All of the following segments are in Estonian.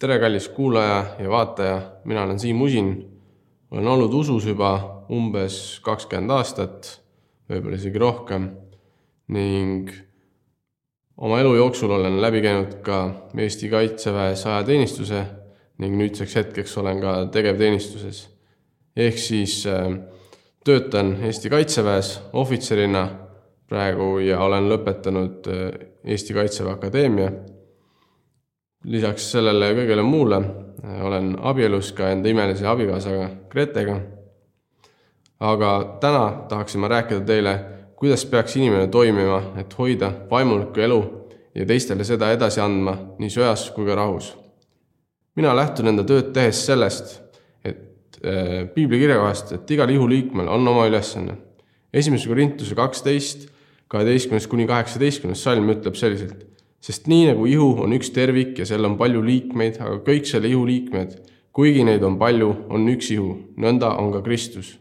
tere, kallis kuulaja ja vaataja, mina olen Siim Usin. olen olnud usus juba umbes kakskümmend aastat, võib-olla isegi rohkem ning oma elu jooksul olen läbi käinud ka Eesti Kaitseväes ajateenistuse ning nüüdseks hetkeks olen ka tegevteenistuses. ehk siis äh, töötan Eesti Kaitseväes ohvitserina praegu ja olen lõpetanud äh, Eesti Kaitseväe Akadeemia lisaks sellele kõigele muule äh, olen abielus ka enda imelise abikaasaga Gretega. aga täna tahaksin ma rääkida teile, kuidas peaks inimene toimima, et hoida vaimulikku elu ja teistele seda edasi andma nii söjas kui ka rahus. mina lähtun enda tööd tehes sellest, et äh, piibli kirjakohast, et igal ihuliikmel on oma ülesanne. esimese Korintuse kaksteist, kaheteistkümnes kuni kaheksateistkümnes salm ütleb selliselt sest nii nagu ihu on üks tervik ja seal on palju liikmeid, aga kõik selle ihu liikmed, kuigi neid on palju, on üks ihu, nõnda on ka Kristus.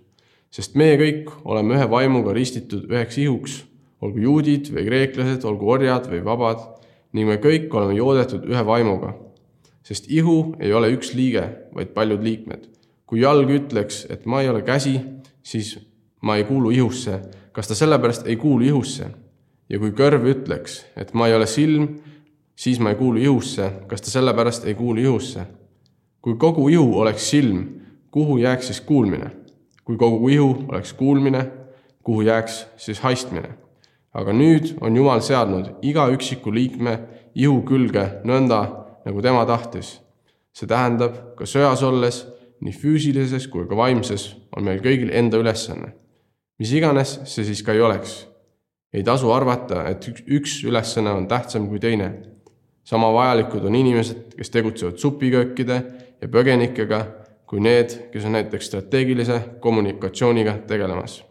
sest meie kõik oleme ühe vaimuga ristitud üheks ihuks, olgu juudid või kreeklased, olgu orjad või vabad, ning me kõik oleme joodetud ühe vaimuga. sest ihu ei ole üks liige, vaid paljud liikmed. kui jalg ütleks, et ma ei ole käsi, siis ma ei kuulu ihusse, kas ta sellepärast ei kuulu ihusse? Ja kui kõrv ütleks, et ma ei ole silm, siis ma ei kuulu ihusse, kas ta sellepärast ei kuulu ihusse? kui kogu ihu oleks silm, kuhu jääks siis kuulmine? kui kogu ihu oleks kuulmine, kuhu jääks siis haistmine? aga nüüd on Jumal seadnud iga üksiku liikme ihu külge nõnda, nagu tema tahtis. see tähendab, ka söas olles, nii füüsilises kui ka vaimses, on meil kõigil enda ülesanne. mis iganes see siis ka ei oleks ei tasu arvata, et üks, üks ülesanne on tähtsam kui teine. sama vajalikud on inimesed, kes tegutsevad supiköökide ja põgenikega, kui need, kes on näiteks strateegilise kommunikatsiooniga tegelemas.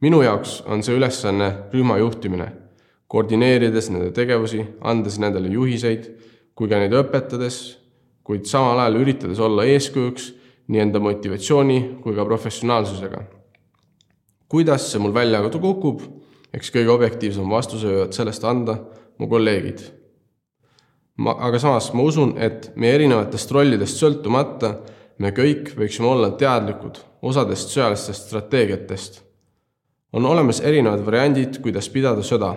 minu jaoks on see ülesanne rühma juhtimine, koordineerides nende tegevusi, andes nendele juhiseid, kui ka neid õpetades, kuid samal ajal üritades olla eeskujuks nii enda motivatsiooni kui ka professionaalsusega. kuidas see mul välja kukub eks kõige objektiivsem vastuse võivad sellest anda mu kolleegid. ma, aga samas ma usun, et meie erinevatest rollidest sõltumata me kõik võiksime olla teadlikud osadest sõjalistest strateegiatest. on olemas erinevad variandid, kuidas pidada sõda,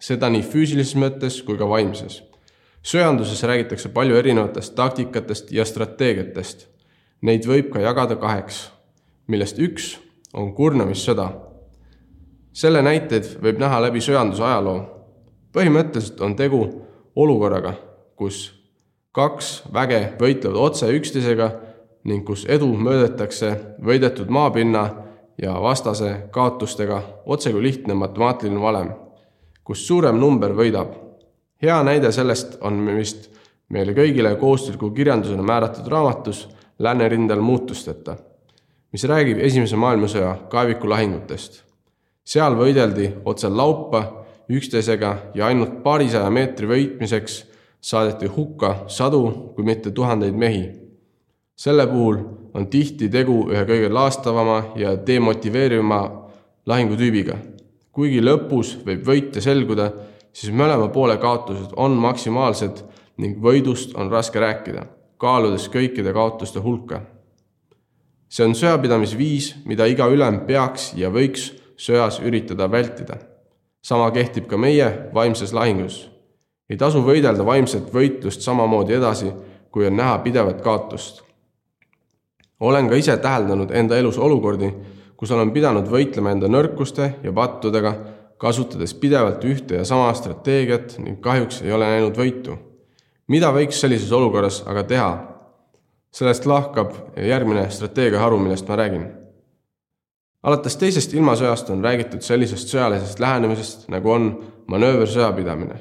seda nii füüsilises mõttes kui ka vaimses. sõjanduses räägitakse palju erinevatest taktikatest ja strateegiatest. Neid võib ka jagada kaheks, millest üks on kurnamissõda selle näiteid võib näha läbi söanduse ajaloo. põhimõtteliselt on tegu olukorraga, kus kaks väge võitlevad otse üksteisega ning kus edu mõõdetakse võidetud maapinna ja vastase kaotustega, otse kui lihtne matemaatiline valem, kus suurem number võidab. hea näide sellest on vist meile kõigile kohustusliku kirjandusena määratud raamatus Läänerindel muutusteta, mis räägib Esimese maailmasõja kaevikulahingutest seal võideldi otse laupa üksteisega ja ainult paarisaja meetri võitmiseks saadeti hukka sadu, kui mitte tuhandeid mehi. selle puhul on tihti tegu ühe kõige laastavama ja demotiveerivama lahingutüübiga. kuigi lõpus võib võitja selguda, siis mõlema poole kaotused on maksimaalsed ning võidust on raske rääkida, kaaludes kõikide kaotuste hulka. see on sõjapidamisviis, mida iga ülem peaks ja võiks sõjas üritada vältida. sama kehtib ka meie vaimses lahingus. ei tasu võidelda vaimset võitlust samamoodi edasi, kui on näha pidevat kaotust. olen ka ise täheldanud enda elus olukordi, kus olen pidanud võitlema enda nõrkuste ja pattudega, kasutades pidevalt ühte ja sama strateegiat ning kahjuks ei ole näinud võitu. mida võiks sellises olukorras aga teha? sellest lahkab järgmine strateegiaharu, millest ma räägin alates teisest ilmasõjast on räägitud sellisest sõjalisest lähenemisest, nagu on manööversõjapidamine.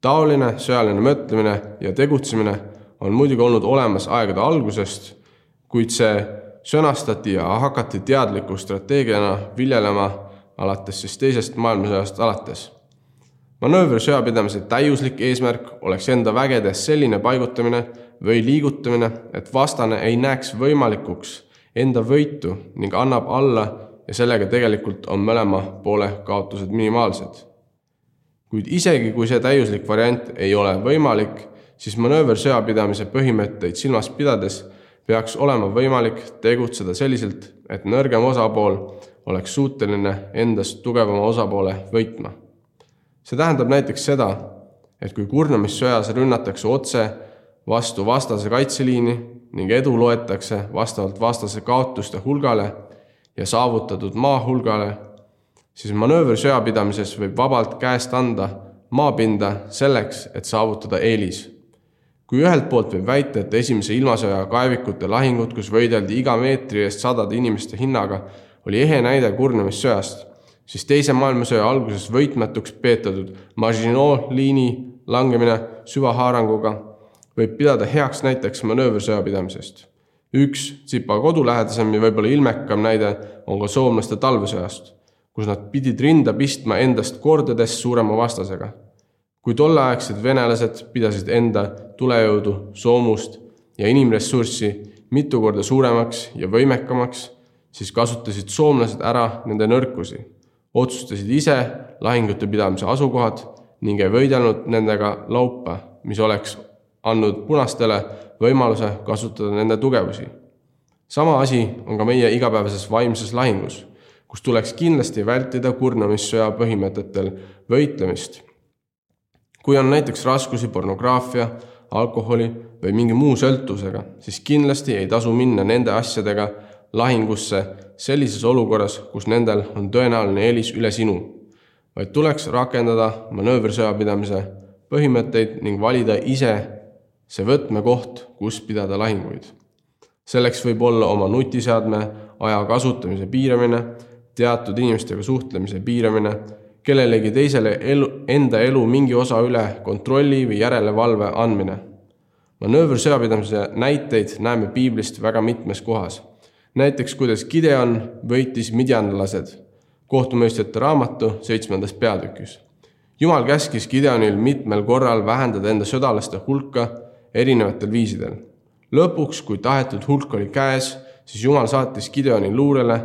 taoline sõjaline mõtlemine ja tegutsemine on muidugi olnud olemas aegade algusest, kuid see sõnastati ja hakati teadliku strateegiana viljelema alates siis teisest maailmasõjast alates. manööversõjapidamise täiuslik eesmärk oleks enda vägedes selline paigutamine või liigutamine, et vastane ei näeks võimalikuks enda võitu ning annab alla ja sellega tegelikult on mõlema poole kaotused minimaalsed. kuid isegi, kui see täiuslik variant ei ole võimalik, siis manööver sõjapidamise põhimõtteid silmas pidades peaks olema võimalik tegutseda selliselt, et nõrgem osapool oleks suuteline endast tugevama osapoole võitma. see tähendab näiteks seda, et kui kurnamissõjas rünnatakse otse vastu vastase kaitseliini ning edu loetakse vastavalt vastase kaotuste hulgale ja saavutatud maa hulgale, siis manööver sõjapidamises võib vabalt käest anda maapinda selleks, et saavutada eelis. kui ühelt poolt võib väita, et esimese ilmasõja kaevikute lahingud, kus võideldi iga meetri eest sadade inimeste hinnaga, oli ehe näide kurnamissõjast, siis Teise maailmasõja alguses võitmatuks peetatud Maginot liini langemine süvahaaranguga võib pidada heaks näiteks manööversõja pidamisest. üks tsipa kodulähedasem ja võib-olla ilmekam näide on ka soomlaste talvesõjast, kus nad pidid rinda pistma endast kordades suurema vastasega. kui tolleaegsed venelased pidasid enda tulejõudu, soomust ja inimressurssi mitu korda suuremaks ja võimekamaks, siis kasutasid soomlased ära nende nõrkusi, otsustasid ise lahingute pidamise asukohad ning ei võidelnud nendega laupa, mis oleks andnud punastele võimaluse kasutada nende tugevusi. sama asi on ka meie igapäevases vaimses lahingus, kus tuleks kindlasti vältida kurnamissõja põhimõtetel võitlemist. kui on näiteks raskusi pornograafia, alkoholi või mingi muu sõltuvusega, siis kindlasti ei tasu minna nende asjadega lahingusse sellises olukorras, kus nendel on tõenäoline eelis üle sinu, vaid tuleks rakendada manööversõjapidamise põhimõtteid ning valida ise see võtmekoht, kus pidada lahinguid. selleks võib olla oma nutiseadme aja kasutamise piiramine, teatud inimestega suhtlemise piiramine, kellelegi teisele elu, enda elu mingi osa üle kontrolli või järelevalve andmine. manööversõjapidamise näiteid näeme piiblist väga mitmes kohas näiteks kuidas Gideon võitis midjanlased kohtumõistjate raamatu seitsmendas peatükis. jumal käskis Gideonil mitmel korral vähendada enda sõdalaste hulka erinevatel viisidel. lõpuks, kui tahetud hulk oli käes, siis Jumal saatis Gideoni luurele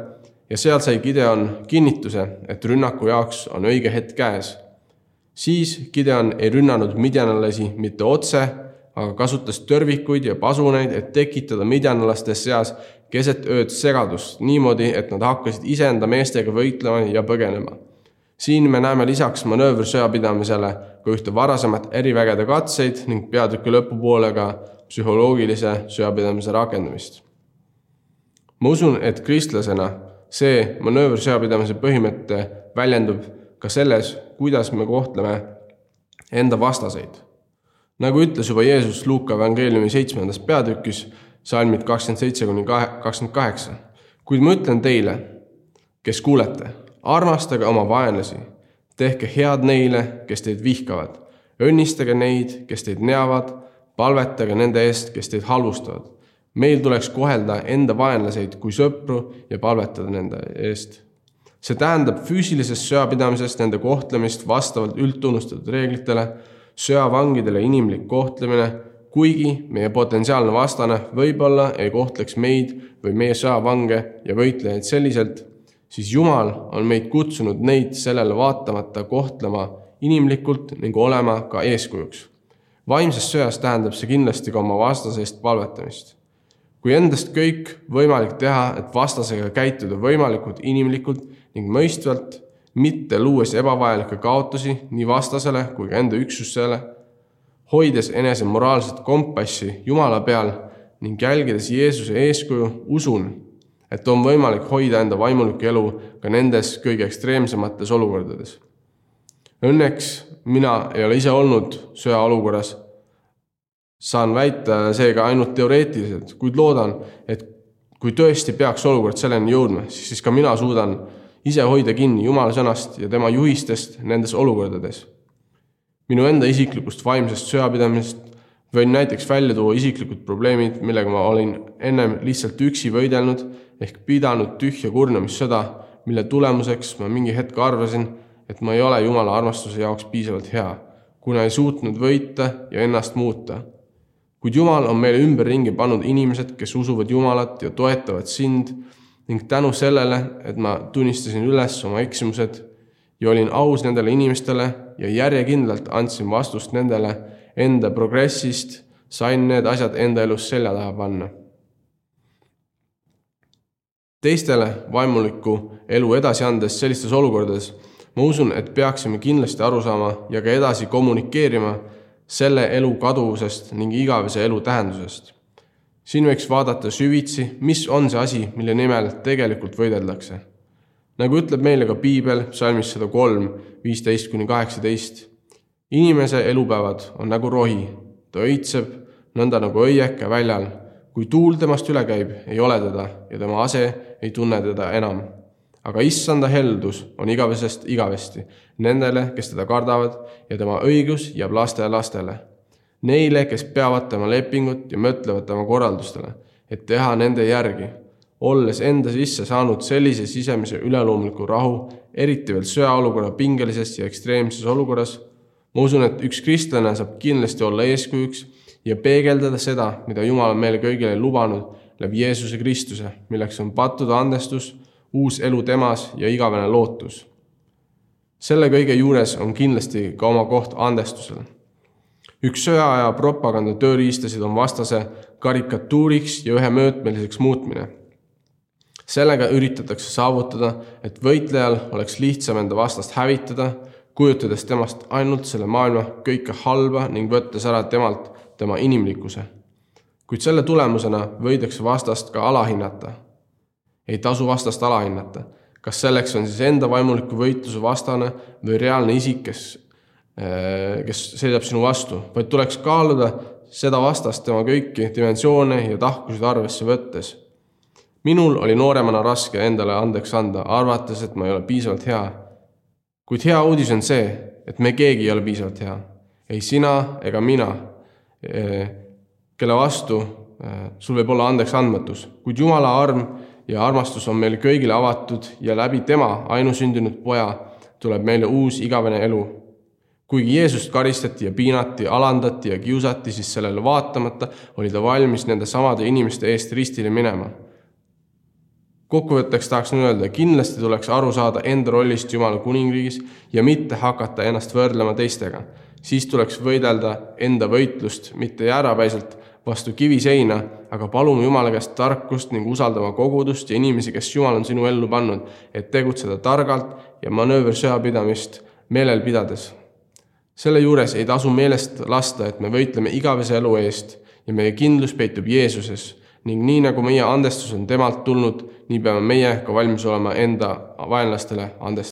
ja seal sai Gideon kinnituse, et rünnaku jaoks on õige hetk käes. siis Gideon ei rünnanud midjanalasi mitte otse, aga kasutas tõrvikuid ja pasuneid, et tekitada midjanalaste seas keset ööd segadust niimoodi, et nad hakkasid iseenda meestega võitlema ja põgenema. Siin me näeme lisaks manööversõja pidamisele ka ühte varasemat erivägede katseid ning peatüki lõpupoole ka psühholoogilise sõjapidamise rakendamist. ma usun, et kristlasena see manööversõjapidamise põhimõte väljendub ka selles, kuidas me kohtleme enda vastaseid. nagu ütles juba Jeesus Luuka evangeeliumi seitsmendas peatükis salmid kakskümmend seitse kuni kakskümmend kaheksa. kuid ma ütlen teile, kes kuulete, armastage oma vaenlasi, tehke head neile, kes teid vihkavad, õnnistage neid, kes teid neavad, palvetage nende eest, kes teid halvustavad. meil tuleks kohelda enda vaenlaseid kui sõpru ja palvetada nende eest. see tähendab füüsilisest sõjapidamisest nende kohtlemist vastavalt üldtunnustatud reeglitele, sõjavangidele inimlik kohtlemine kuigi meie potentsiaalne vastane võib-olla ei kohtleks meid või meie sõjavange ja võitlejaid selliselt, siis Jumal on meid kutsunud neid sellele vaatamata kohtlema inimlikult ning olema ka eeskujuks. vaimses sõjas tähendab see kindlasti ka oma vastase eest palvetamist. kui endast kõik võimalik teha, et vastasega käituda võimalikult inimlikult ning mõistvalt, mitte luues ebavajalikke kaotusi nii vastasele kui ka enda üksusele hoides enese moraalset kompassi Jumala peal ning jälgides Jeesuse eeskuju, usun, et on võimalik hoida enda vaimulikku elu ka nendes kõige ekstreemsemates olukordades. Õnneks mina ei ole ise olnud sõjaolukorras, saan väita seega ainult teoreetiliselt, kuid loodan, et kui tõesti peaks olukord selleni jõudma, siis ka mina suudan ise hoida kinni Jumala sõnast ja tema juhistest nendes olukordades minu enda isiklikust vaimsest sõjapidamisest võin näiteks välja tuua isiklikud probleemid, millega ma olin ennem lihtsalt üksi võidelnud ehk pidanud tühja kurnamissõda, mille tulemuseks ma mingi hetk arvasin, et ma ei ole Jumala armastuse jaoks piisavalt hea, kuna ei suutnud võita ja ennast muuta. kuid Jumal on meile ümberringi pannud inimesed, kes usuvad Jumalat ja toetavad sind ning tänu sellele, et ma tunnistasin üles oma eksimused ja olin aus nendele inimestele ja järjekindlalt andsin vastust nendele, enda progressist sain need asjad enda elus selja taha panna. teistele vaimulikku elu edasi andes sellistes olukordades ma usun, et peaksime kindlasti aru saama ja ka edasi kommunikeerima selle elu kaduvusest ning igavese elu tähendusest. siin võiks vaadata süvitsi, mis on see asi, mille nimel tegelikult võideldakse. nagu ütleb meile ka piibel salmis sada kolm, viisteist kuni kaheksateist. Inimese elupäevad on nagu rohi, ta õitseb nõnda nagu õieke väljal. kui tuul temast üle käib, ei ole teda ja tema ase ei tunne teda enam. aga issanda heldus on igavesest igavesti nendele, kes teda kardavad ja tema õigus jääb laste lastele. Neile, kes peavad tema lepingut ja mõtlevad tema korraldustele, et teha nende järgi, olles enda sisse saanud sellise sisemise üleloomuliku rahu, eriti veel sõjaolukorra pingelises ja ekstreemses olukorras. Ma usun, et üks kristlane saab kindlasti olla eeskujuks ja peegeldada seda, mida Jumal on meile kõigile lubanud läbi Jeesuse Kristuse, milleks on pattude andestus, uus elu temas ja igavene lootus selle kõige juures on kindlasti ka oma koht andestusel. üks sõjaaja propaganda tööriistasid on vastase karikatuuriks ja ühemõõtmeliseks muutmine. sellega üritatakse saavutada, et võitlejal oleks lihtsam enda vastast hävitada, kujutades temast ainult selle maailma kõike halba ning võttes ära temalt tema inimlikkuse. kuid selle tulemusena võidakse vastast ka alahinnata. ei tasu vastast alahinnata kas selleks on siis enda vaimuliku võitluse vastane või reaalne isik, kes, äh, kes seisab sinu vastu, vaid tuleks kaaluda seda vastast tema kõiki dimensioone ja tahkusid arvesse võttes. minul oli nooremana raske endale andeks anda, arvates, et ma ei ole piisavalt hea. Kuid hea uudis on see, et me keegi ei ole piisavalt hea. ei sina ega mina, äh, kelle vastu äh, sul võib olla andeks andmatus, kuid Jumala arm ja armastus on meile kõigile avatud ja läbi tema ainusündinud poja tuleb meile uus igavene elu. kuigi Jeesust karistati ja piinati, alandati ja kiusati, siis sellele vaatamata oli ta valmis nende samade inimeste eest ristile minema. Kokkuvõtteks tahaksin öelda, kindlasti tuleks aru saada enda rollist Jumala kuningriigis ja mitte hakata ennast võrdlema teistega. siis tuleks võidelda enda võitlust mitte jäärapäiselt vastu kiviseina, aga palume Jumala käest tarkust ning usaldama kogudust ja inimesi, kes Jumal on sinu ellu pannud, et tegutseda targalt ja manööversõjapidamist meelel pidades. selle juures ei tasu meelest lasta, et me võitleme igavese elu eest ja meie kindlus peitub Jeesuses ning nii nagu meie andestus on temalt tulnud, nii peame meie ka valmis olema enda vaenlastele andestama.